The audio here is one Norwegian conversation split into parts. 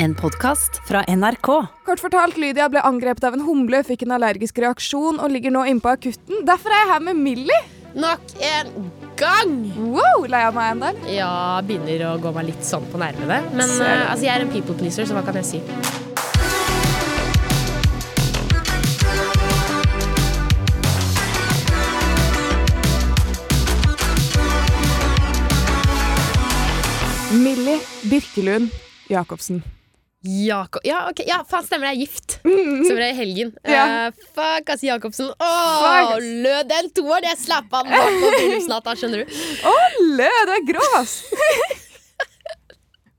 En podkast fra NRK. Kort fortalt, Lydia ble angrepet av en humle, fikk en allergisk reaksjon og ligger nå inne på akutten. Derfor er jeg her med Millie. Nok en gang! Wow, lei av meg ennå? Ja, begynner å gå meg litt sånn på nervene. Men eh, altså, jeg er en people pleaser, så hva kan jeg si? Millie Birkelund Jacobsen. Jakob Ja, ok, ja faen, stemmer det. Jeg er gift. Stemmer det i helgen. Ja. Uh, fuck, ass, Jacobsen. Fuck, Åh, ass. lød den toeren! Jeg slapp den bak på bryllupsnatta, skjønner du. Lø, du er ass!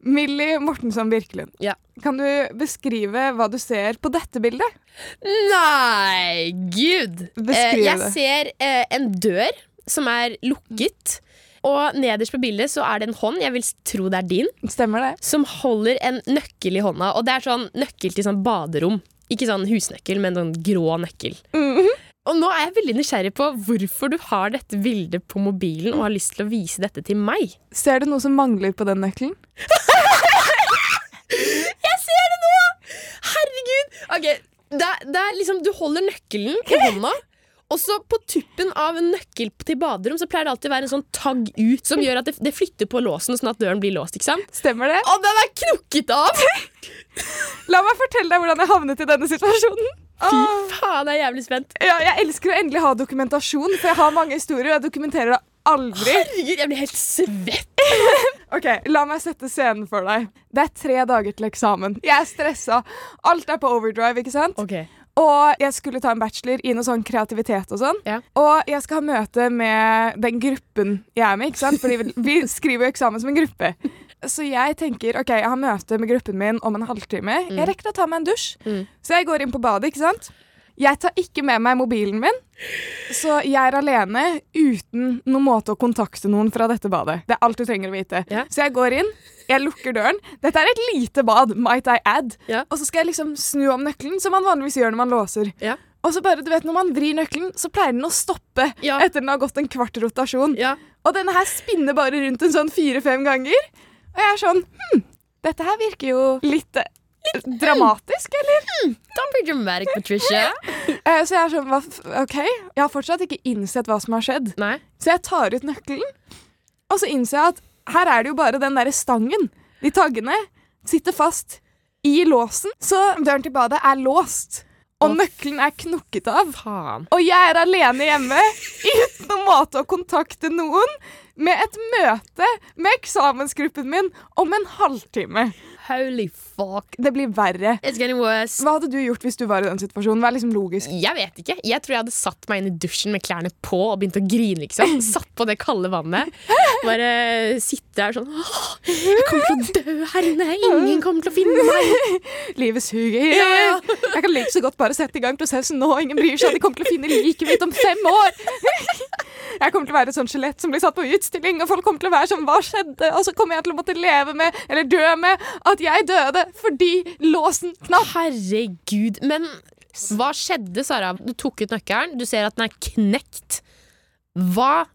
Millie Mortensson Birkelund. Ja. Kan du beskrive hva du ser på dette bildet? Nei, gud! Beskriv Eh, jeg det. ser eh, en dør som er lukket. Og nederst på bildet så er det en hånd, jeg vil tro det er din, Stemmer det? som holder en nøkkel i hånda. Og det er sånn nøkkel til sånn baderom. Ikke sånn husnøkkel, men sånn grå nøkkel. Mhm. Og nå er jeg veldig nysgjerrig på hvorfor du har dette bildet på mobilen og har lyst til å vise dette til meg. Ser du noe som mangler på den nøkkelen? Jeg ser det nå! Herregud! Ok, det, er- det er liksom, Du holder nøkkelen i hånda. Og så på tuppen av en nøkkel til baderom Så pleier det alltid å være en sånn tagg ut som gjør at det, det flytter på låsen, sånn at døren blir låst. ikke sant? Stemmer det? Og den er knukket av! La meg fortelle deg hvordan jeg havnet i denne situasjonen. Fy faen, jeg er jævlig spent. Ja, jeg elsker å endelig ha dokumentasjon, for jeg har mange historier, og jeg dokumenterer det aldri. Herregud, jeg blir helt svett. Ok, La meg sette scenen for deg. Det er tre dager til eksamen. Jeg er stressa. Alt er på overdrive, ikke sant? Ok, Og jeg skulle ta en bachelor i noe sånn kreativitet og sånn. Ja. Og jeg skal ha møte med den gruppen jeg er med, ikke sant? Fordi vi- skriver jo eksamen som en gruppe. Så jeg tenker ok, jeg har møte med gruppen min om en halvtime. Jeg rekker å ta meg en dusj. Mm. Så jeg går inn på badet, ikke sant? Jeg tar ikke med meg mobilen min, så jeg er alene uten noen måte å kontakte noen fra dette badet. Det er alt du trenger å vite. Ja. Så jeg går inn, jeg lukker døren. Dette er et lite bad, might I add. Ja. Og så skal jeg liksom snu om nøkkelen, som man vanligvis gjør når man låser. Ja. Og så bare, du vet, Når man vrir nøkkelen, så pleier den å stoppe Ja. etter den har gått en kvart rotasjon. Ja. Og denne her spinner bare rundt en sånn fire-fem ganger. Og jeg er sånn Hm, dette her virker jo litt dramatisk, eller? Don't be dramatic, Patricia. uh, så jeg er sånn OK. Jeg har fortsatt ikke innsett hva som har skjedd. Nei. Så jeg tar ut nøkkelen, og så innser jeg at her er det jo bare den derre stangen. De taggene sitter fast i låsen, så døren til badet er låst. Og nøkkelen er knukket av. Faen. Og jeg er alene hjemme uten noen måte å kontakte noen med et møte med eksamensgruppen min om en halvtime. Holy fuck. Det blir verre. It's getting worse. Hva hadde du gjort hvis du var i den situasjonen? Vær liksom logisk. Jeg vet ikke. Jeg tror jeg hadde satt meg inn i dusjen med klærne på og begynt å grine. liksom Satt på det kalde vannet. Bare sitte der sånn Jeg kommer til å dø her inne. Ingen kommer til å finne meg. Livet suger. Jeg kan like så godt bare sette i gang prosessen nå. Ingen bryr seg. De kommer til å finne liket mitt om fem år. Jeg kommer til å være et sånt skjelett som blir satt på utstilling, og folk kommer til å være sånn Hva skjedde? Og så kommer jeg til å måtte leve med, eller dø med, at jeg døde fordi låsen knapp. Herregud. Men hva skjedde, Sara? Du tok ut nøkkelen. Du ser at den er knekt. Hva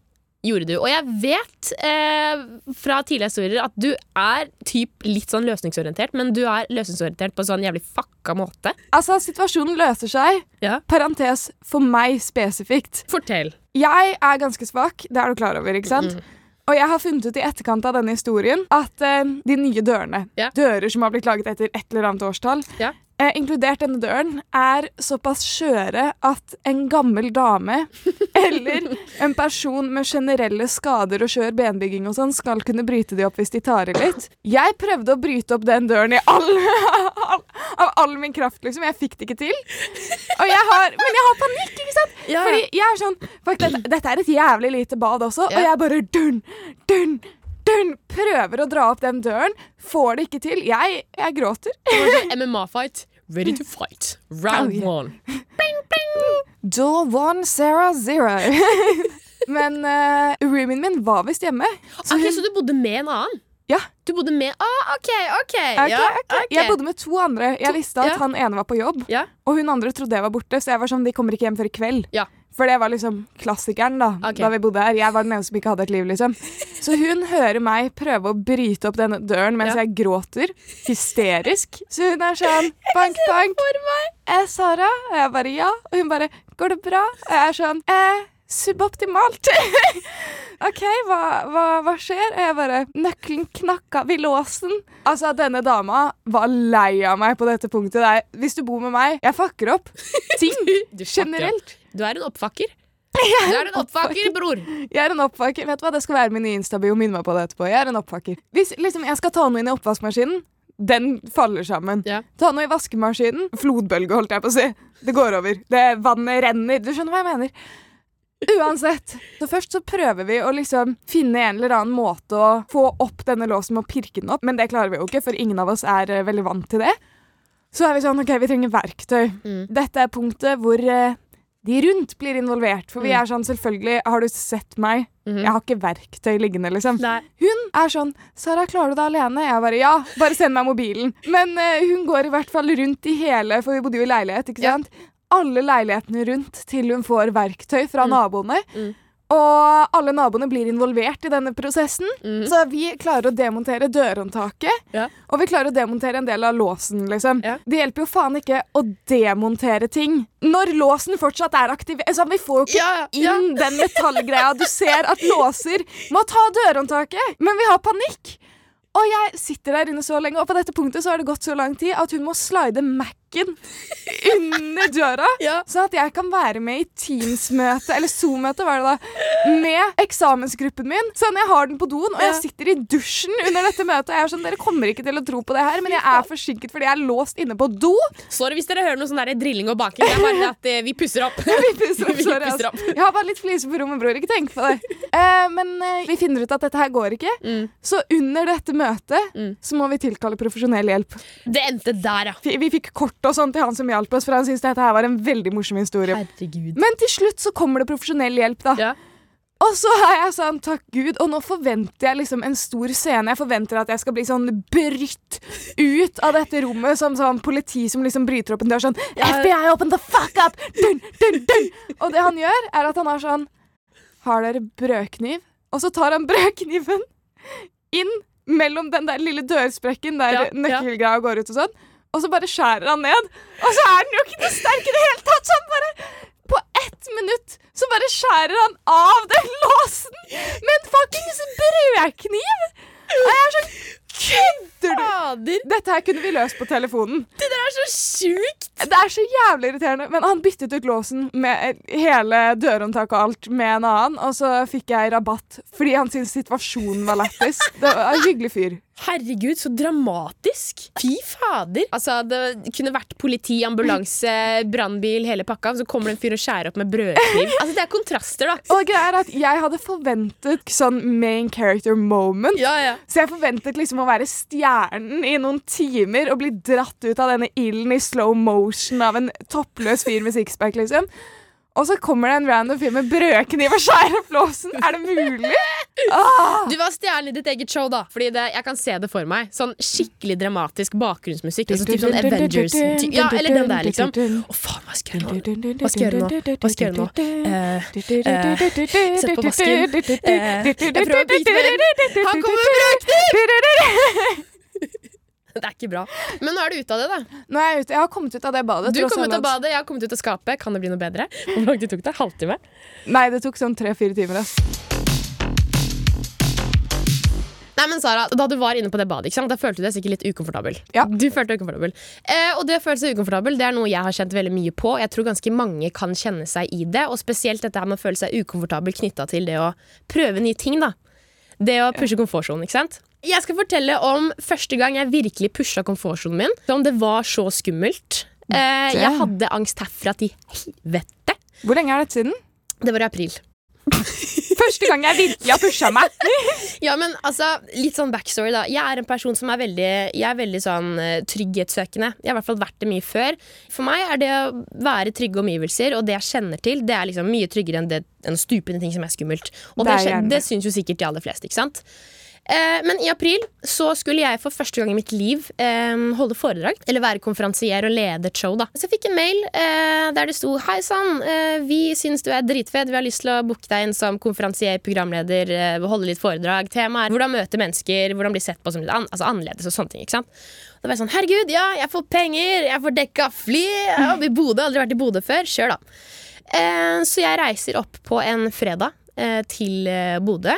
gjorde du? Og jeg vet eh, fra tidligere historier at du er typ litt sånn løsningsorientert, men du er løsningsorientert på en sånn jævlig fucka måte. Altså, situasjonen løser seg. Ja. Parentes for meg spesifikt. Fortell. Jeg er ganske svak, det er du klar over, ikke sant? Og jeg har funnet ut i etterkant av denne historien at uh, de nye dørene, yeah. dører som har blitt laget etter et eller annet årstall, Ja. Eh, inkludert denne døren, er såpass skjøre at en gammel dame eller en person med generelle skader og skjør benbygging og sånn skal kunne bryte de opp hvis de tar i litt. Jeg prøvde å bryte opp den døren i all, av all min kraft, liksom. Jeg fikk det ikke til. Og jeg har, men jeg har panikk, ikke sant? Ja, ja. Fordi jeg er sånn fuck, dette, dette er et jævlig lite bad også, Ja. og jeg bare dun, dun, dun, prøver å dra opp den døren. Får det ikke til. Jeg, jeg gråter. Det var sånn MMA-fight. Ready to fight. Round Oh, yeah. one. Door one, Sarah zero. Men uh, roomien min var visst hjemme. Så Ok, hun, Så du bodde med en annen? Ja. Du bodde med ah, OK, OK. okay, ja, okay. ok. Jeg bodde med to andre. Jeg To- visste at ja. han ene var på jobb, Ja. og hun andre trodde jeg var borte, så jeg var sånn, de kommer ikke hjem før i kveld. For det var liksom klassikeren da, okay. da vi bodde her. Jeg var den eneste som ikke hadde et liv, liksom. Så hun hører meg prøve å bryte opp denne døren mens Ja. jeg gråter. Hysterisk. Så hun er sånn bank, bank. Eh, Sara? Og jeg bare ja. Og hun bare går det bra? Og jeg er sånn eh, suboptimalt. OK, hva, hva, hva skjer? Og jeg bare Nøkkelen knakk av i låsen. Altså, denne dama var lei av meg på dette punktet. Det er, hvis du bor med meg, jeg fucker opp ting generelt. Du er en oppfakker. Du er en oppfakker, bror. Jeg er en oppfakker. Vet du hva, Det skal være min nye Insta-bio. Minn meg på det etterpå. Jeg er en oppfakker. Hvis liksom, jeg skal ta noe inn i oppvaskmaskinen, den faller sammen. Ja. Ta noe i vaskemaskinen. Flodbølge, holdt jeg på å si. Det går over. Det Vannet renner. Du skjønner hva jeg mener. Uansett. Så først så prøver vi å liksom finne en eller annen måte å få opp denne låsen med å pirke den opp, men det klarer vi jo ikke, for ingen av oss er eh, veldig vant til det. Så er vi sånn, ok, vi trenger verktøy. Mm. Dette er punktet hvor eh, de rundt blir involvert. For vi Mm. er sånn, selvfølgelig, har du sett meg? Mhm. Jeg har ikke verktøy liggende, liksom. Nei. Hun er sånn 'Sara, klarer du det alene?' Jeg bare 'ja, bare send meg mobilen'. Men uh, hun går i hvert fall rundt i hele For vi bodde jo i leilighet, ikke Ja. sant? Alle leilighetene rundt til hun får verktøy fra Mm. naboene. Mm. Og alle naboene blir involvert i denne prosessen. Mm. Så vi klarer å demontere dørhåndtaket, Ja. og vi klarer å demontere en del av låsen. liksom. Ja. Det hjelper jo faen ikke å demontere ting når låsen fortsatt er aktiv. Altså, vi får jo ikke Ja, inn den metallgreia. Du ser at låser må ta dørhåndtaket, men vi har panikk. Og jeg sitter der inne så lenge, og på dette punktet så har det gått så lang tid at hun må slide Mac-en under døra. Ja. Sånn at jeg kan være med i Teams-møte, eller Zoom-møte, var det da, med eksamensgruppen min. Sånn, jeg har den på doen, og jeg sitter i dusjen under dette møtet. Og jeg er sånn, dere kommer ikke til å tro på det her, men jeg er forsinket fordi jeg er låst inne på do. Sorry hvis dere hører noe sånn der drilling og baking. Det er bare at eh, vi pusser opp. Vi pusser opp, sorry, altså. Jeg har bare litt fliser på rommet, bror. Ikke tenk på det. Uh, men uh, vi finner ut at dette her går ikke. Mm. Så under dette møtet Mm. så må vi tilkalle profesjonell hjelp. Det endte der, ja. Vi, vi fikk kort og sånn til han som hjalp oss, for han syntes dette her var en veldig morsom historie. Herregud. Men til slutt så kommer det profesjonell hjelp, da. Ja. Og så er jeg sånn, takk Gud, og nå forventer jeg liksom en stor scene. Jeg forventer at jeg skal bli sånn brytt ut av dette rommet som sånn politi som liksom bryter opp en dør sånn FBI, open the fuck up! Dun, dun, dun. Og det han gjør, er at han har sånn Har dere brødkniv? Og så tar han brødkniven inn mellom den der lille dørsprekken der Ja, ja. går ut og sånn. Og så bare skjærer han ned. Og så er den jo ikke noe sterk i det hele tatt! Så han bare På ett minutt så bare skjærer han av den låsen med en fuckings brødkniv! Og jeg er sånn Kødder du? Dette her kunne vi løst på telefonen. det der er så sjukt! Det er så jævlig irriterende. Men han byttet ut låsen med hele dørhåndtaket og alt med en annen, og så fikk jeg rabatt fordi han syntes situasjonen var lættis. Det var en hyggelig fyr. Herregud, så dramatisk! Fy fader! Altså, Det kunne vært politi, ambulanse, brannbil, hele pakka. Så kommer det en fyr og skjærer opp med brødkniv. Altså, Det er kontraster, da. Og greia er at jeg hadde forventet sånn main character moment. Ja, ja. Så jeg forventet liksom å være stjernen i noen timer og bli dratt ut av denne ilden i slow motion av en toppløs fyr med sixpack, liksom. Og så kommer det en random fyr med brødkniv og skjærer opp låsen. Er det mulig? Ah! Du var stjernen i ditt eget show, da. Fordi det, Jeg kan se det for meg. Sånn skikkelig dramatisk bakgrunnsmusikk. Altså, typ sånn Avengers Ja, eller den der, liksom. Å, faen, hva skal jeg gjøre nå? Hva skal jeg gjøre nå? Hva skal jeg gjøre nå? Eh, sett på vasken. Eh, jeg prøver å bite meg inn. Han kommer med brødkniv! Det er ikke bra. Men nå er du ute av det, da. Nå er jeg ute. Jeg har kommet ut av det badet. Du kom ut av badet, jeg har kommet ut av skapet. Kan det bli noe bedre? Hvor lang tid tok det? Halvtime? Nei, det tok sånn tre-fire timer. ass. Nei, men Sara, Da du var inne på det badet, ikke sant? da følte du deg sikkert litt ukomfortabel. Ja. Du følte deg ukomfortabel. Eh, og det å føle seg ukomfortabel Det er noe jeg har kjent veldig mye på. Jeg tror ganske mange kan kjenne seg i det. Og spesielt dette her med å føle seg ukomfortabel knytta til det å prøve nye ting. da Det å pushe komfortsonen. ikke sant? Jeg skal fortelle om første gang jeg virkelig pusha komfortsonen min. Om det var så skummelt. Eh, jeg hadde angst herfra til helvete. Hvor lenge er dette siden? Det var i april. Første gang jeg virkelig har pusha meg. Ja, men altså, litt sånn backstory da Jeg er en person som er veldig Jeg er veldig sånn eh, trygghetssøkende Jeg har i hvert fall vært det mye før For meg er det å være trygge omgivelser Og det jeg kjenner til Det er liksom mye tryggere enn, det, enn å stupe inn i ting som er skummelt Og Det det det. syns jo sikkert de aller fleste, ikke sant? Eh, men i april så skulle jeg for første gang i mitt liv eh, holde foredrag. Eller være konferansier og lede et show. da Så jeg fikk en mail eh, der det sto Hei sann, vi syns du er dritfed. Vi har lyst til å booke deg inn som konferansier, programleder, holde litt foredrag. Temaet er hvordan møte mennesker, hvordan bli sett på som litt an altså annerledes og sånne ting. ikke sant? Da var jeg sånn Herregud, ja, jeg får penger, jeg får dekka fly. Jeg er i Bodø, aldri vært i Bodø før. Kjør, da. Så jeg reiser opp på en fredag til Bodø.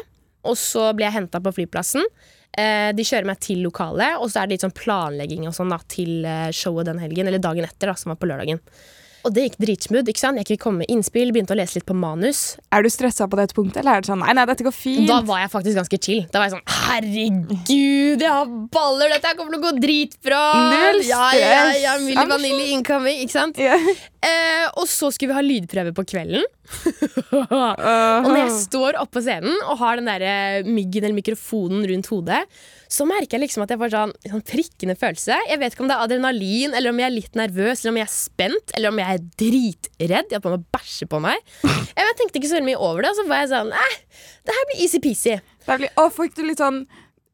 Og så blir jeg henta på flyplassen. Eh, de kjører meg til lokalet, og så er det litt sånn planlegging og sånn da, til eh, showet den helgen. Eller dagen etter, da, som var på lørdagen. Og det gikk dritsmooth. ikke sant? Jeg kunne komme med innspill, begynte å lese litt på manus. Er du stressa på dette punktet, eller er det sånn nei, nei, dette går fint? Da var jeg faktisk ganske chill. Da var jeg sånn Herregud, jeg har baller! Dette her kommer til å gå dritbra! Null Ja, ja, ja, stress. Milli Vanilli incoming, ikke sant? Yeah. Eh, og så skulle vi ha lydprøve på kvelden. Og Uh, når jeg står oppe på scenen og har den der eh, myggen eller mikrofonen rundt hodet, så merker jeg liksom at jeg får sånn, sånn prikkende følelse. Jeg vet ikke om det er adrenalin, eller om jeg er litt nervøs, eller om jeg er spent, eller om jeg er dritredd. Jeg på meg bæsje på meg. Jeg, tenkte ikke så mye over det, og så var jeg sånn Eh, det her blir easy-peasy. Det blir, å, fikk du litt sånn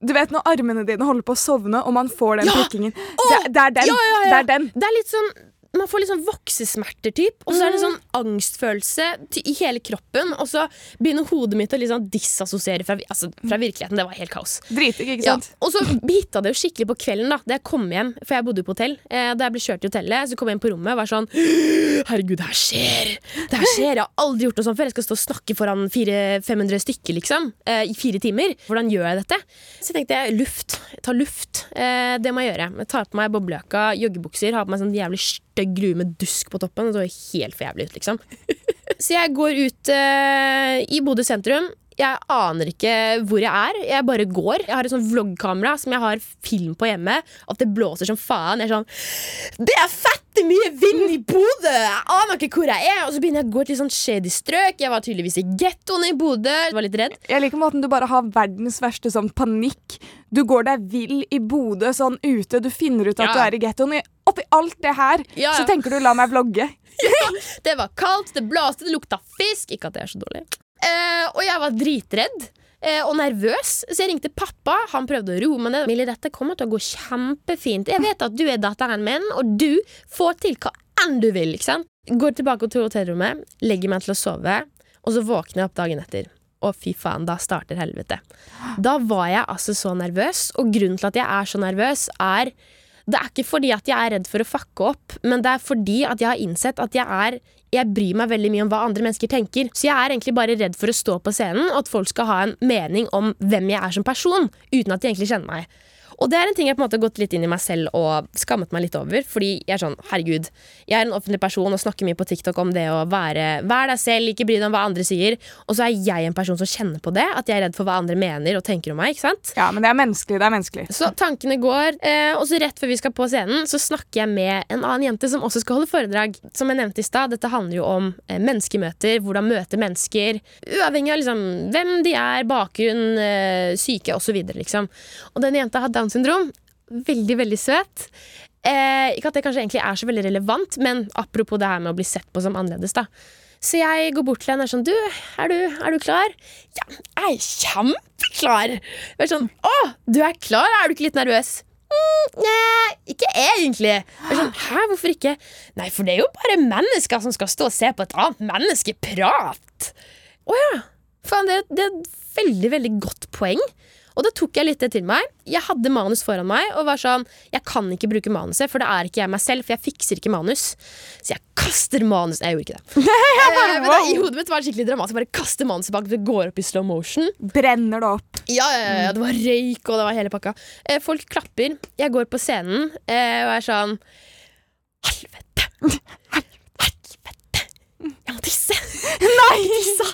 Du vet når armene dine holder på å sovne, og man får den Ja! prikkingen. Det, det er den. Ja, ja. Det er den. Det er litt sånn man får sånn voksesmerter, typ. Og så er det sånn angstfølelse i hele kroppen. Og så begynner hodet mitt å liksom disassosiere fra, altså, fra virkeligheten. Det var helt kaos. Dritig, ikke sant? Ja. Og så hitta det jo skikkelig på kvelden da Da jeg kom hjem, for jeg bodde jo på hotell eh, Da jeg ble kjørt til hotellet, så kom jeg inn på rommet og var sånn Herregud, det her skjer Det her skjer, jeg har aldri gjort noe sånt før Jeg skal stå og snakke foran 400-500 stykker liksom eh, I fire timer, hvordan gjør jeg dette? Så tenkte jeg, luft, ta luft eh, Det må jeg gjøre, jeg tar på meg boblejakka Joggebukser, har på meg sånn jævlig stygg grue med dusk på toppen Det så helt for jævlig ut liksom Så jeg går ut eh, i Bodø sentrum. Jeg aner ikke hvor jeg er. Jeg bare går. Jeg har et sånt vloggkamera som jeg har film på hjemme. At det blåser som faen. Jeg er sånn Det er fette mye vind i Bodø! Jeg aner ikke hvor jeg er. Og så begynner jeg å gå til sånn shady strøk. Jeg var tydeligvis i gettoen i Bodø. Jeg var litt redd. Jeg liker måten du bare har verdens verste sånn panikk. Du går deg vill i Bodø sånn ute, du finner ut at Ja. du er i gettoen. Oppi alt det her, Ja, ja. så tenker du 'la meg vlogge'. Det var kaldt, det blåste, det lukta fisk. Ikke at det er så dårlig. Eh, og jeg var dritredd. eh, Og nervøs, så jeg ringte pappa. Han prøvde å roe meg ned. Millie, dette kommer til å gå kjempefint. Jeg vet at du er datteren min, og du får til hva enn du vil. ikke sant? Går tilbake til hotellrommet, legger meg til å sove, og så våkner jeg opp dagen etter. Å, fy faen, da starter helvete. Da var jeg altså så nervøs, og grunnen til at jeg er så nervøs, er det er ikke fordi at jeg er redd for å fucke opp, men det er fordi at jeg har innsett at jeg er jeg bryr meg veldig mye om hva andre mennesker tenker. Så jeg er egentlig bare redd for å stå på scenen, og at folk skal ha en mening om hvem jeg er som person, uten at de egentlig kjenner meg. Og det er en ting jeg på en måte har gått litt inn i meg selv og skammet meg litt over. Fordi jeg er sånn, herregud, jeg er en offentlig person og snakker mye på TikTok om det å være Vær deg selv, ikke bry deg om hva andre sier. Og så er jeg en person som kjenner på det, at jeg er redd for hva andre mener og tenker om meg. ikke sant? Ja, men det er menneskelig. det er menneskelig. Så tankene går, eh, og så rett før vi skal på scenen, så snakker jeg med en annen jente som også skal holde foredrag. Som jeg nevnte i stad, dette handler jo om eh, menneskemøter, hvordan møte mennesker, uavhengig av liksom, hvem de er, bakgrunn, eh, syke osv. Liksom. Og denne jenta har Downs syndrom. Veldig, veldig søt. Eh, ikke at det kanskje egentlig er så veldig relevant, men apropos det her med å bli sett på som annerledes, da. Så jeg går bort til henne og er sånn Du, er du, er du klar? Ja, jeg er kjempeklar! Jeg er sånn Å, du er klar? Er du ikke litt nervøs? Mm, nei, ikke egentlig. Jeg er sånn, Hæ, hvorfor ikke? Nei, for det er jo bare mennesker som skal stå og se på et annet menneske prate. Å ja. Faen, det, det er et veldig, veldig godt poeng. Og da tok jeg litt det til meg. Jeg hadde manus foran meg og var sånn Jeg kan ikke bruke manuset, for det er ikke jeg meg selv, for jeg fikser ikke manus. Så jeg kaster manus jeg gjorde ikke det. Eh, men da, I hodet mitt var det skikkelig dramatisk. Jeg bare kaster manuset bak, det går opp i slow motion. Brenner det opp. Ja, ja, ja, det var røyk, og det var hele pakka. Eh, folk klapper. Jeg går på scenen eh, og er sånn Helvete! Helvete! Jeg må tisse! Nei! Tissa.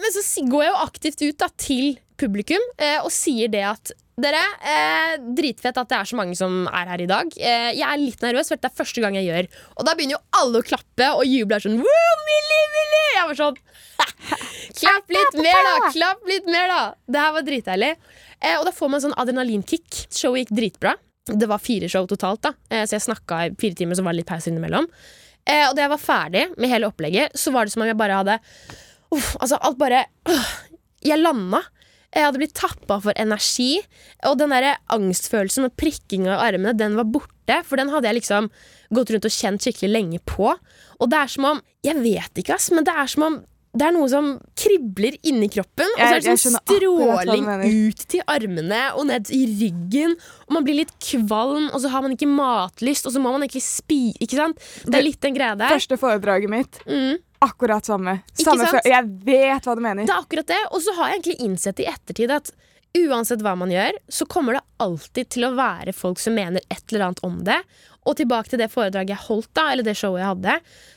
Men så går jeg jo aktivt ut da, til publikum eh, og sier det at dere, eh, dritfett at det er så mange som er her i dag. Eh, jeg er litt nervøs, for det er første gang jeg gjør. Og da begynner jo alle å klappe og juble. Sånn, Millie, Millie! Jeg var sånn Klapp litt mer, da! Klapp litt mer, da! Det her var dritdeilig. Eh, og da får man sånn adrenalinkick. Showet gikk dritbra. Det var fire show totalt, da eh, så jeg snakka i fire timer, så var det litt pause innimellom. Eh, og da jeg var ferdig med hele opplegget, så var det som om jeg bare hadde Uff, altså alt bare uh, Jeg landa. Jeg hadde blitt tappa for energi. Og den der angstfølelsen og prikkinga av armene, den var borte. For den hadde jeg liksom gått rundt og kjent skikkelig lenge på. Og det er som om Jeg vet ikke, ass, men det er som om det er noe som kribler inni kroppen, og så er det sånn stråling ut til armene og ned i ryggen. Og man blir litt kvalm, og så har man ikke matlyst, og så må man egentlig spise. Ikke sant? Det er litt den greia der. Første foredraget mitt, Mm. Akkurat samme. samme jeg vet hva du mener. Det er akkurat det. Og så har jeg egentlig innsett i ettertid at uansett hva man gjør, så kommer det alltid til å være folk som mener et eller annet om det. Og tilbake til det foredraget jeg holdt, da, eller det showet jeg hadde,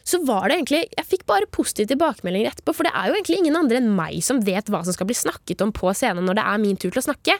så var det egentlig Jeg fikk bare positive tilbakemeldinger etterpå, for det er jo egentlig ingen andre enn meg som vet hva som skal bli snakket om på scenen når det er min tur til å snakke.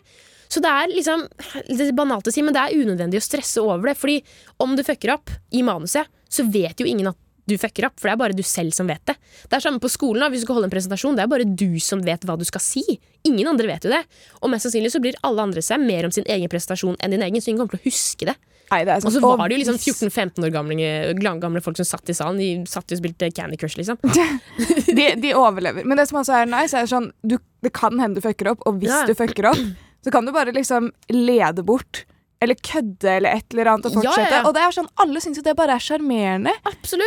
Så det er liksom Det er banalt å si, men det er unødvendig å stresse over det. Fordi om du fucker opp i manuset, så vet jo ingen at du fucker opp, for det er bare du selv som vet det. Det er samme på skolen. da, Hvis du skal holde en presentasjon, det er bare du som vet hva du skal si. Ingen andre vet jo det. Og mest sannsynlig så bryr alle andre seg mer om sin egen presentasjon enn din egen, så ingen kommer til å huske det. Nei, det Og så sånn, var det jo liksom 14-15 år gamle, gamle folk som satt i salen. De satt og spilte Candy Crush, liksom. de, de overlever. Men det som også er nice, er sånn du, Det kan hende du fucker opp, og hvis Ja. du fucker opp, så kan du bare liksom lede bort. Eller kødde eller et eller annet og Ja, ja, fortsette. ja. Og det er sånn, Alle syns jo det bare er sjarmerende.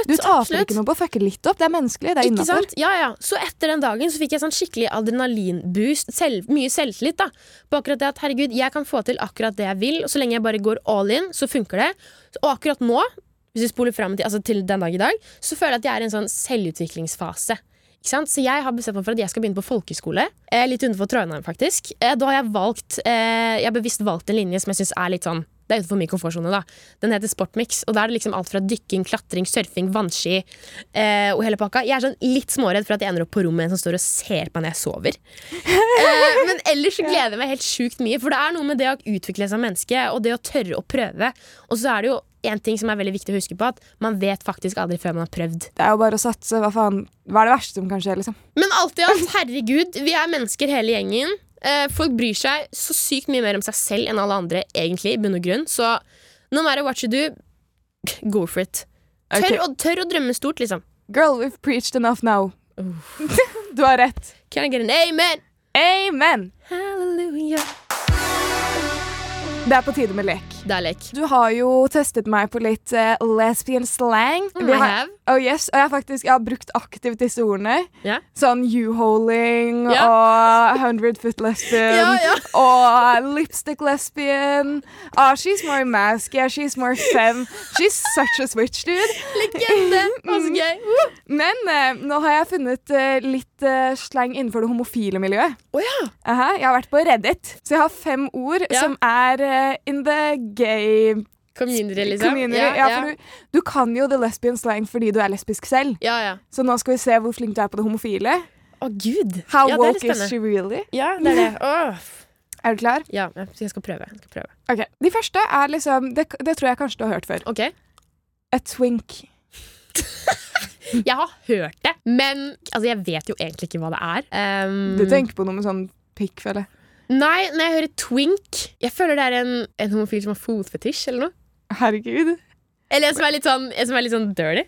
Du taper ikke noe på å fucke litt opp. Det er menneskelig. Det er innafor. sant? Ja, ja. Så etter den dagen så fikk jeg sånn skikkelig adrenalinboost. Selv, mye selvtillit da på akkurat det at herregud, jeg kan få til akkurat det jeg vil. Og så lenge jeg bare går all in, så funker det. Og akkurat nå, hvis vi spoler frem til, altså til den dag i dag, så føler jeg at jeg er i en sånn selvutviklingsfase. Så jeg har bestemt meg for at jeg skal begynne på folkeskole. Eh, litt utenfor Trondheim, faktisk. Eh, da har jeg valgt eh, Jeg har bevisst valgt en linje som jeg syns er litt sånn det er utenfor min komfortsone. da Den heter Sportmix. Og da er det liksom alt fra dykking, klatring, surfing, vannski eh, og hele pakka. Jeg er sånn litt småredd for at jeg ender opp på rommet med en som står og ser på når jeg sover. eh, men ellers så gleder jeg meg helt sjukt mye. For det er noe med det å utvikle seg som menneske og det å tørre å prøve. Og så er det jo en ting som er veldig viktig å huske på, at man vet faktisk aldri før man har prøvd. Det er jo bare å satse. Hva faen? Hva er det verste som kan skje, liksom? Men alt i alt, herregud, vi er mennesker hele gjengen. Eh, folk bryr seg så sykt mye mer om seg selv enn alle andre, egentlig, i bunn og grunn. Så no matter what you do, go for it. Tør, okay. å, tør å drømme stort, liksom. Girl, we've preached enough now. du har rett. Can I get an amen? Amen! Hallelujah. Det er på tide med lek. Det er lek. Du har jo testet meg på litt uh, lesbian slang. Mm, Vi I have. oh yes, og jeg har faktisk jeg har brukt aktivt disse ordene. Yeah. Sånn you-holing yeah. og hundred foot lesbian Ja, ja. og lipstick lesbian. Ah, she's more mask, yeah, she's more femme. She's such a switch, dude. Legende. Å, så gøy. Men uh, nå har jeg funnet uh, litt eh, slang innenfor det homofile miljøet. Oh, ja. Aha, jeg har vært på Reddit, så jeg har fem ord Ja. som er eh, in the gay Community, liksom. community. Ja, Ja, ja. du, du kan jo the lesbian slang fordi du er lesbisk selv. ja, ja. Så nå skal vi se hvor flink du er på det homofile. Å, gud. How ja, woke is she really? Ja, det er det. Oh. Er du klar? Ja, jeg skal prøve. Jeg skal prøve. Okay. De første er liksom Det, det tror jeg kanskje du har hørt før. Ok. A twink. Jeg har hørt det, men altså, jeg vet jo egentlig ikke hva det er. Um, Du tenker på noe med sånn pikk, føler jeg. Nei, når jeg hører twink Jeg føler det er en, en homofil som har fotfetisj eller noe. Herregud. Eller en som er litt sånn, en som er litt sånn dirty.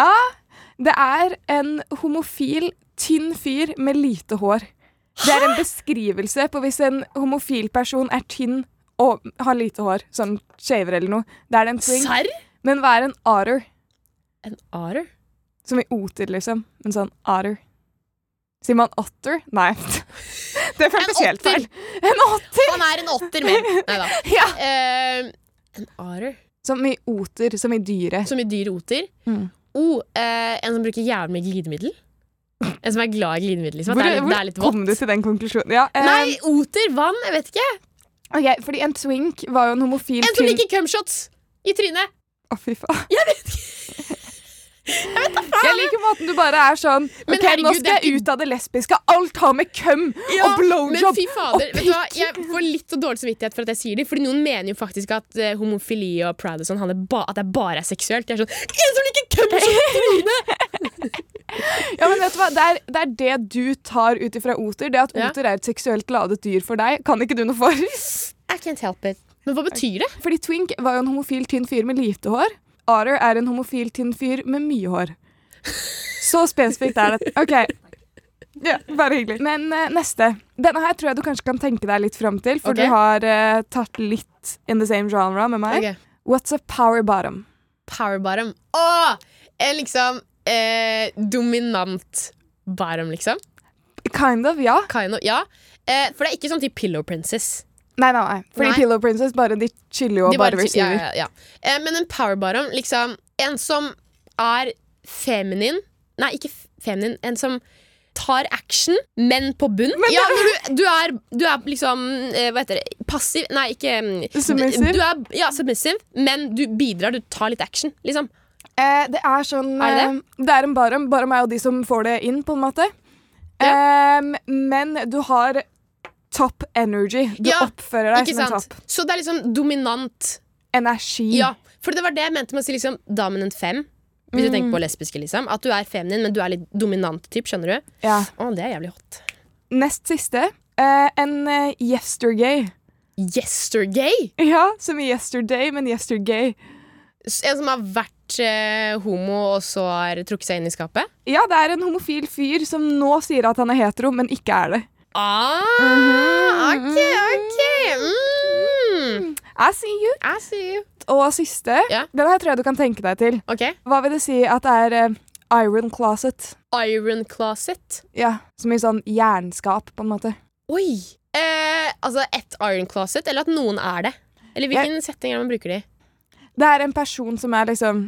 Ah, det er en homofil, tynn fyr med lite hår. Det er en beskrivelse på hvis en homofil person er tynn og har lite hår, sånn shaver eller noe. Da er det en twink. Serr? Men hva er en otter? En otter? Som i oter, liksom. En sånn otter. Sier man otter? Nei. Det føltes helt feil. En otter! Han er en otter, men Nei da. Ja. Uh, en otter? Som i oter, som i dyret. Som i dyr oter? Mm. Oh, uh, en som bruker jævlig mye glidemiddel? En som er glad i glidemiddel? Liksom. Hvor, det er hvor det er litt kom vått? du til den konklusjonen? Ja, uh, Nei, oter? Vann? Jeg vet ikke. ok, fordi en twink var jo en homofil En som liker cumshots i trynet. Å, fy faen. Jeg vet ikke. Jeg liker måten du bare er sånn Men Ok, herregud, nå skal jeg ut av det lesbiske. Alt har med køm og Men blowjob fy fader, og vet du hva? pikk. jeg får litt så dårlig samvittighet for at jeg sier det. Fordi noen mener jo faktisk at uh, homofili og pride og sånn at det bare er seksuelt. Det er sånn En som liker køm! Ja, men vet du hva? Det er det, er det du tar ut ifra oter. Det at Ja. oter er et seksuelt ladet dyr for deg, kan ikke du noe for. I can't help it. Men hva betyr det? Fordi twink var jo en homofil tynn fyr med lite hår. Otter er en homofil tynn fyr med mye hår. Så spesifikt er det. OK. Ja, bare hyggelig. Men uh, neste. Denne her tror jeg du kanskje kan tenke deg litt fram til, for Ok. du har uh, tatt litt in the same genre med meg. Ok. What's a power bottom? Power bottom. Å! En liksom eh, dominant bottom, liksom. Kind of, ja. Kind of, ja. Eh, for det er ikke sånn typ Pillow Princess. Nei, nei, nei. Fordi Nei. Pillow Princess bare de chiller jo og bare ja, receiver. ja, ja. Eh, men en power bottom, liksom En som er feminin Nei, ikke feminin. En som tar action, men på bunn. ja, du, du, er, du er liksom eh, Hva heter det? Passiv Nei, ikke mm, Submissive? Du er, ja, submissive, men du bidrar. Du tar litt action, liksom. Eh, det er sånn Er det eh, det er en barom. Barom er jo de som får det inn, på en måte. Em, men du har top energy. Du Ja, oppfører deg som en topp. Så det er liksom dominant. Energi. Ja, for det var det jeg mente med å si liksom dominant fem. Hvis du tenker på lesbiske, liksom. At du er feminin, men du er litt dominant typ, skjønner du? Ja. Å, det er jævlig hot. Nest siste. Uh, en uh, yestergay. Yestergay! Ja, som i yesterday, men yestergay. En som har vært eh, homo, og så har trukket seg inn i skapet? Ja, det er en homofil fyr som nå sier at han er hetero, men ikke er det. Ah, ok, ok. Mm. I see you. I see you. Og siste. Yeah. Den her tror jeg du kan tenke deg til. Ok. Hva vil det si at det er uh, iron closet? Iron closet. Ja, Som i sånn jernskap, på en måte. Oi! Eh, altså et iron closet, eller at noen er det? Eller hvilken setting er det man bruker det i? Det er en person som er liksom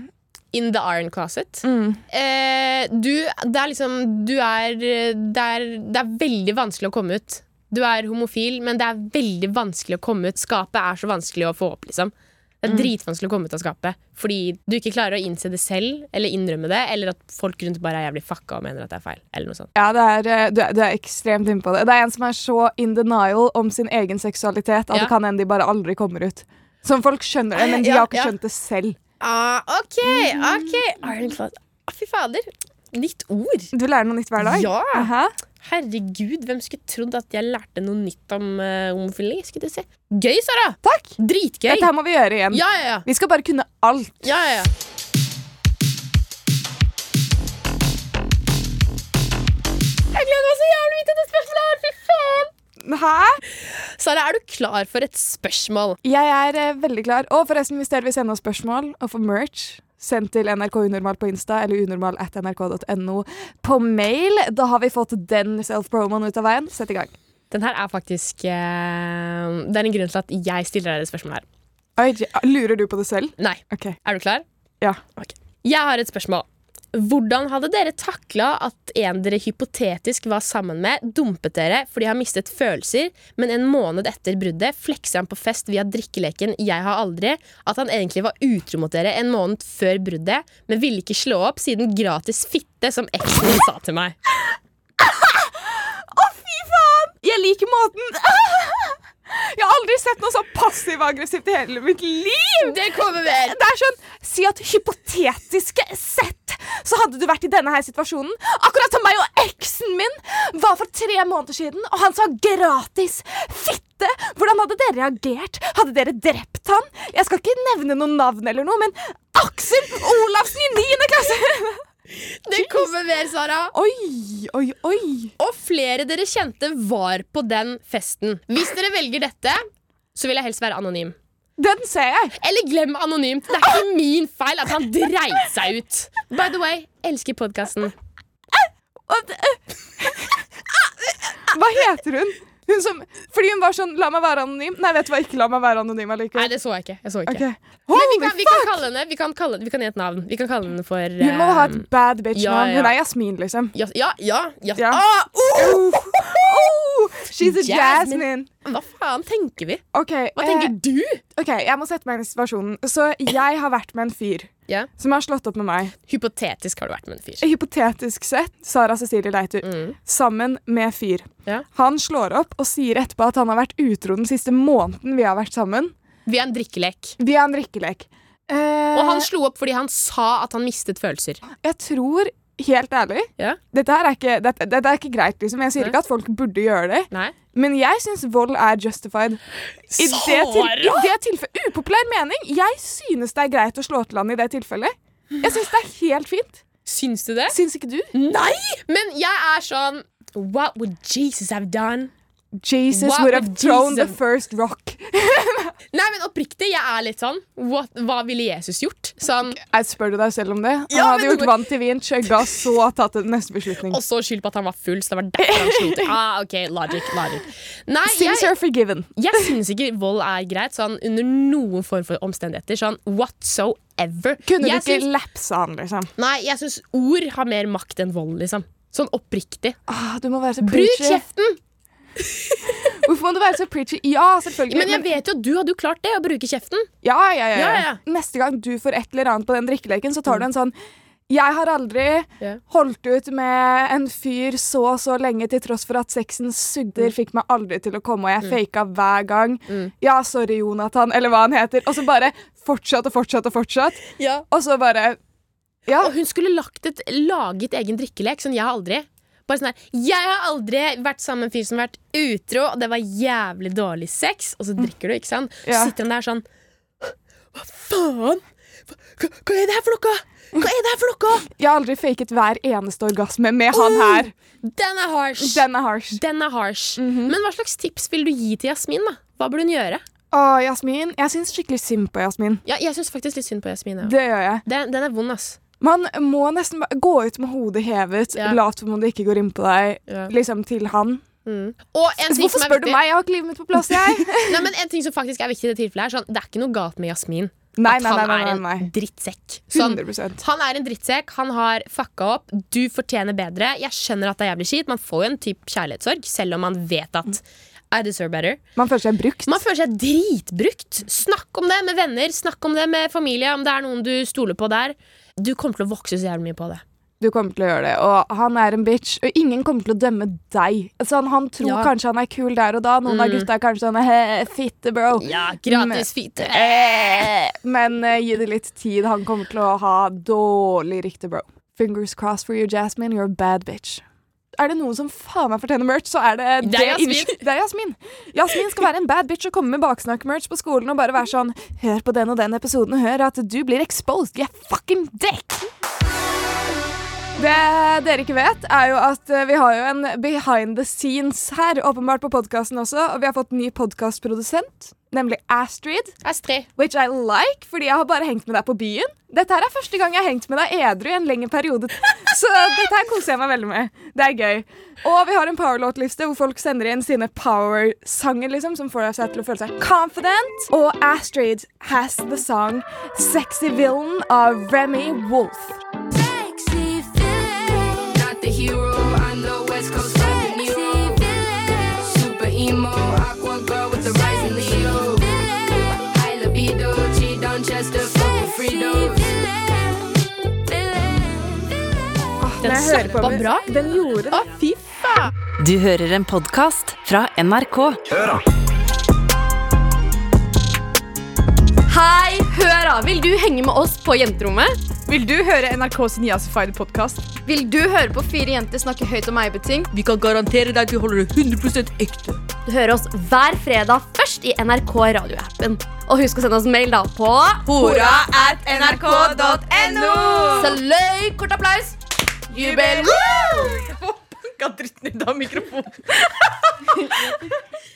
In the iron closet. mm, Eh, du, det er liksom Du er det, er det er veldig vanskelig å komme ut. Du er homofil, men det er veldig vanskelig å komme ut. Skapet er så vanskelig å få opp, liksom. Det er dritvanskelig å komme ut av skapet fordi du ikke klarer å innse det selv, eller innrømme det, eller at folk rundt bare er jævlig fucka og mener at det er feil. Eller noe sånt. Ja, det er, eh, du, er, du er ekstremt inne på det. Det er en som er så in denial om sin egen seksualitet at Ja. det kan hende de bare aldri kommer ut. Som folk skjønner det, men de Ja, har ikke skjønt det selv. Ah, ok, ok Ironclad. closet. Ah, fy fader. Nytt ord. Du lærer noe nytt hver dag. Ja. Aha. Herregud, hvem skulle trodd at jeg lærte noe nytt om uh, homofili? Skulle du se. Gøy, Sara! Takk! Dritgøy. Dette her må vi gjøre igjen. Ja, ja, ja. Vi skal bare kunne alt. ja, ja, ja. Jeg gleder meg så jævlig mye til det spørsmålet her! Fy faen! Hæ? Sara, er du klar for et spørsmål? Jeg er eh, veldig klar. Og forresten, hvis dere vil sende oss spørsmål og få merch, send til NRK Unormal på Insta eller unormal at nrk.no på mail. Da har vi fått den self-promoen ut av veien. Sett i gang. Den her er faktisk eh, Det er en grunn til at jeg stiller deg det spørsmålet her. Oi, lurer du på det selv? Nei. Ok. Er du klar? Ja. Ok. Jeg har et spørsmål. Hvordan hadde dere takla at en dere hypotetisk var sammen med, dumpet dere fordi har mistet følelser, men en måned etter bruddet flekser han på fest via drikkeleken 'Jeg har aldri', at han egentlig var utro mot dere en måned før bruddet, men ville ikke slå opp siden gratis fitte, som eksen min sa til meg? Å, fy faen! Jeg liker måten Jeg har aldri sett noe så passiv-aggressivt i hele mitt liv! Det kommer vel. Det er sånn, Si at hypotetisk sett så hadde du vært i denne her situasjonen. Akkurat som meg og eksen min var for tre måneder siden, og han sa gratis fitte. Hvordan hadde dere reagert? Hadde dere drept han? Jeg skal ikke nevne noe navn eller noe, men Aksel Olafsen i niende klasse! Det kommer mer, Sara. Oi, oi, oi. Og flere dere kjente var på den festen. Hvis dere velger dette, så vil jeg helst være anonym. Den ser jeg. Eller glem anonymt. Det er ikke min feil at han dreit seg ut. By the way, elsker podkasten. Hva heter hun? Hun som, fordi hun var sånn 'la meg være anonym'. Nei, vet du hva, ikke la meg være anonym Nei, det så jeg ikke. Jeg så ikke. Okay. Men vi kan, vi kan kalle henne Vi kan, kalle, vi kan gi et navn. Vi kan kalle henne for Hun må ha et eh, bad bitch-navn. ja, ja. Hun er Jasmin, liksom. ja, ja, ja, ja. Ja. Ah, uh! Oh, she's a Jasmine. Jasmine. Hva faen tenker vi? Okay, Hva eh, tenker du? ok, jeg må sette meg i situasjonen. Så jeg har vært med en fyr yeah. som har slått opp med meg. Hypotetisk har du vært med en fyr. Hypotetisk sett, Sara Cecilie Leitu, Mm. sammen med fyr. Yeah. Han slår opp og sier etterpå at han har vært utro den siste måneden vi har vært sammen. Vi er en drikkelek. Via en drikkelek. Eh, Og han slo opp fordi han sa at han mistet følelser. Jeg tror, helt ærlig Ja. Dette, her er ikke, dette, dette er ikke greit, liksom. Jeg sier Nei. ikke at folk burde gjøre det. Nei? Men jeg syns vold er justified. I det, til, I det tilfellet Upopulær mening. Jeg synes det er greit å slå til han i det tilfellet. Jeg syns det er helt fint. Syns du det? Syns ikke du? Nei! Men jeg er sånn What would Jesus have done? Jesus What would have thrown thrown the first rock. Nei, men oppriktig, jeg er litt sånn what, Hva ville Jesus gjort? Sånn, Jeg spør du deg selv om det? Han Ja, hadde gjort vann til vin, chugga, så tatt den neste beslutning. og så skyld på at han var full, så det var derfor han slo til. Ah, ok, logic, logic. Nei, Things jeg, are forgiven. jeg syns ikke vold er greit, sånn under noen form for omstendigheter. Sånn whatsoever. Kunne jeg du ikke syns- lapsa han, liksom? Nei, jeg syns ord har mer makt enn vold, liksom. Sånn oppriktig. Ah, Bruk kjeften! Hvorfor må du være så preachy? Ja, selvfølgelig. Men jeg vet jo at du hadde jo klart det, å bruke kjeften. ja, ja, ja, Ja, ja. ja. Neste gang du får et eller annet på den drikkeleken, så tar du en sånn jeg har aldri yeah. holdt ut med en fyr så og så lenge til tross for at sexen sugder fikk meg aldri til å komme, og jeg faka hver gang. Ja, sorry, Jonathan, eller hva han heter. Og så bare fortsatt og fortsatt og fortsatt. Og så bare Ja. Og hun skulle lagt et, laget egen drikkelek. Sånn, jeg har aldri Bare sånn her Jeg har aldri vært sammen med en fyr som har vært utro, og det var jævlig dårlig sex. Og så drikker du, ikke sant? Så sitter han der sånn Hva faen? Hva, hva, er det her for noe? Hva er det her for noe? Jeg har aldri faket hver eneste orgasme med han her. Den er harsh. Den er harsh. Den er harsh. Men hva slags tips vil du gi til Jasmin? da? Hva burde hun gjøre? Å, Jasmin. Jeg syns skikkelig synd på Jasmin. Ja, jeg syns faktisk litt synd på Jasmin. Ja. Det gjør jeg. Den, den er vond, ass. Man må nesten gå ut med hodet hevet, yeah. lat som om det ikke går inn på deg, yeah. liksom til han. Mm. Og en ting Hvorfor spør du meg? Jeg har ikke livet mitt på plass, jeg. Nei, men En ting som faktisk er viktig i det tilfellet, er sånn, det er ikke noe galt med Jasmin. Nei, at nei, han er en drittsekk. Sånn, 100% han er en drittsekk, han har fucka opp. Du fortjener bedre. Jeg skjønner at det er jævlig kjipt. Man får jo en type kjærlighetssorg, selv om man vet at I deserve better. Man føler seg brukt. Man føler seg dritbrukt. Snakk om det med venner, snakk om det med familie, om det er noen du stoler på der. Du kommer til å vokse så jævlig mye på det. Du kommer til å gjøre det. Og han er en bitch, og ingen kommer til å dømme deg. Altså, han tror Ja. kanskje han er kul der og da. Noen av Mm. gutta er kanskje sånn «He, fitte, bro. Ja, gratis fitte. Men eh, gi det litt tid. Han kommer til å ha dårlig rykte, bro. Fingers crossed for you, Jasmine. You're a bad bitch. Er det noen som faen meg fortjener merch, så er det Det er Jasmin. Det er Jasmin. Jasmin skal være en bad bitch og komme med baksnakk-merch på skolen og bare være sånn Hør på den og den episoden og hør at du blir exposed. You fucking dick! Det dere ikke vet, er jo at eh, vi har jo en behind the scenes her, åpenbart på podkasten også. Og vi har fått ny podkastprodusent, nemlig Astrid. Astrid. Which I like, fordi jeg har bare hengt med deg på byen. Dette her er første gang jeg har hengt med deg edru i en lengre periode. Så dette her koser jeg meg veldig med. Det er gøy. Og vi har en powerlåtliste hvor folk sender inn sine power-sanger liksom, som får seg til å føle seg confident. Og Astrid has the song Sexy Villain av Remy Wolf. Hero, I'm the West Coast Avenue. Super emo, aqua girl with the rising Leo. High libido, cheat on fuck with Fritos. Når jeg hører på zappa den- bra. Den gjorde det. Å, fy faen! Du hører en podkast fra NRK. Hei, hør da! Vil du henge med oss på jenterommet? Vil du høre NRKs Niasified podkast? Vil du høre på fire jenter snakke høyt om eiebeting? Vi kan garantere deg at vi holder det 100% ekte. Du hører oss hver fredag først i NRK radioappen. Og husk å sende oss mail da på Hora at nrk.no. Så løy, kort applaus! Jubel! Banka dritten ut av mikrofonen.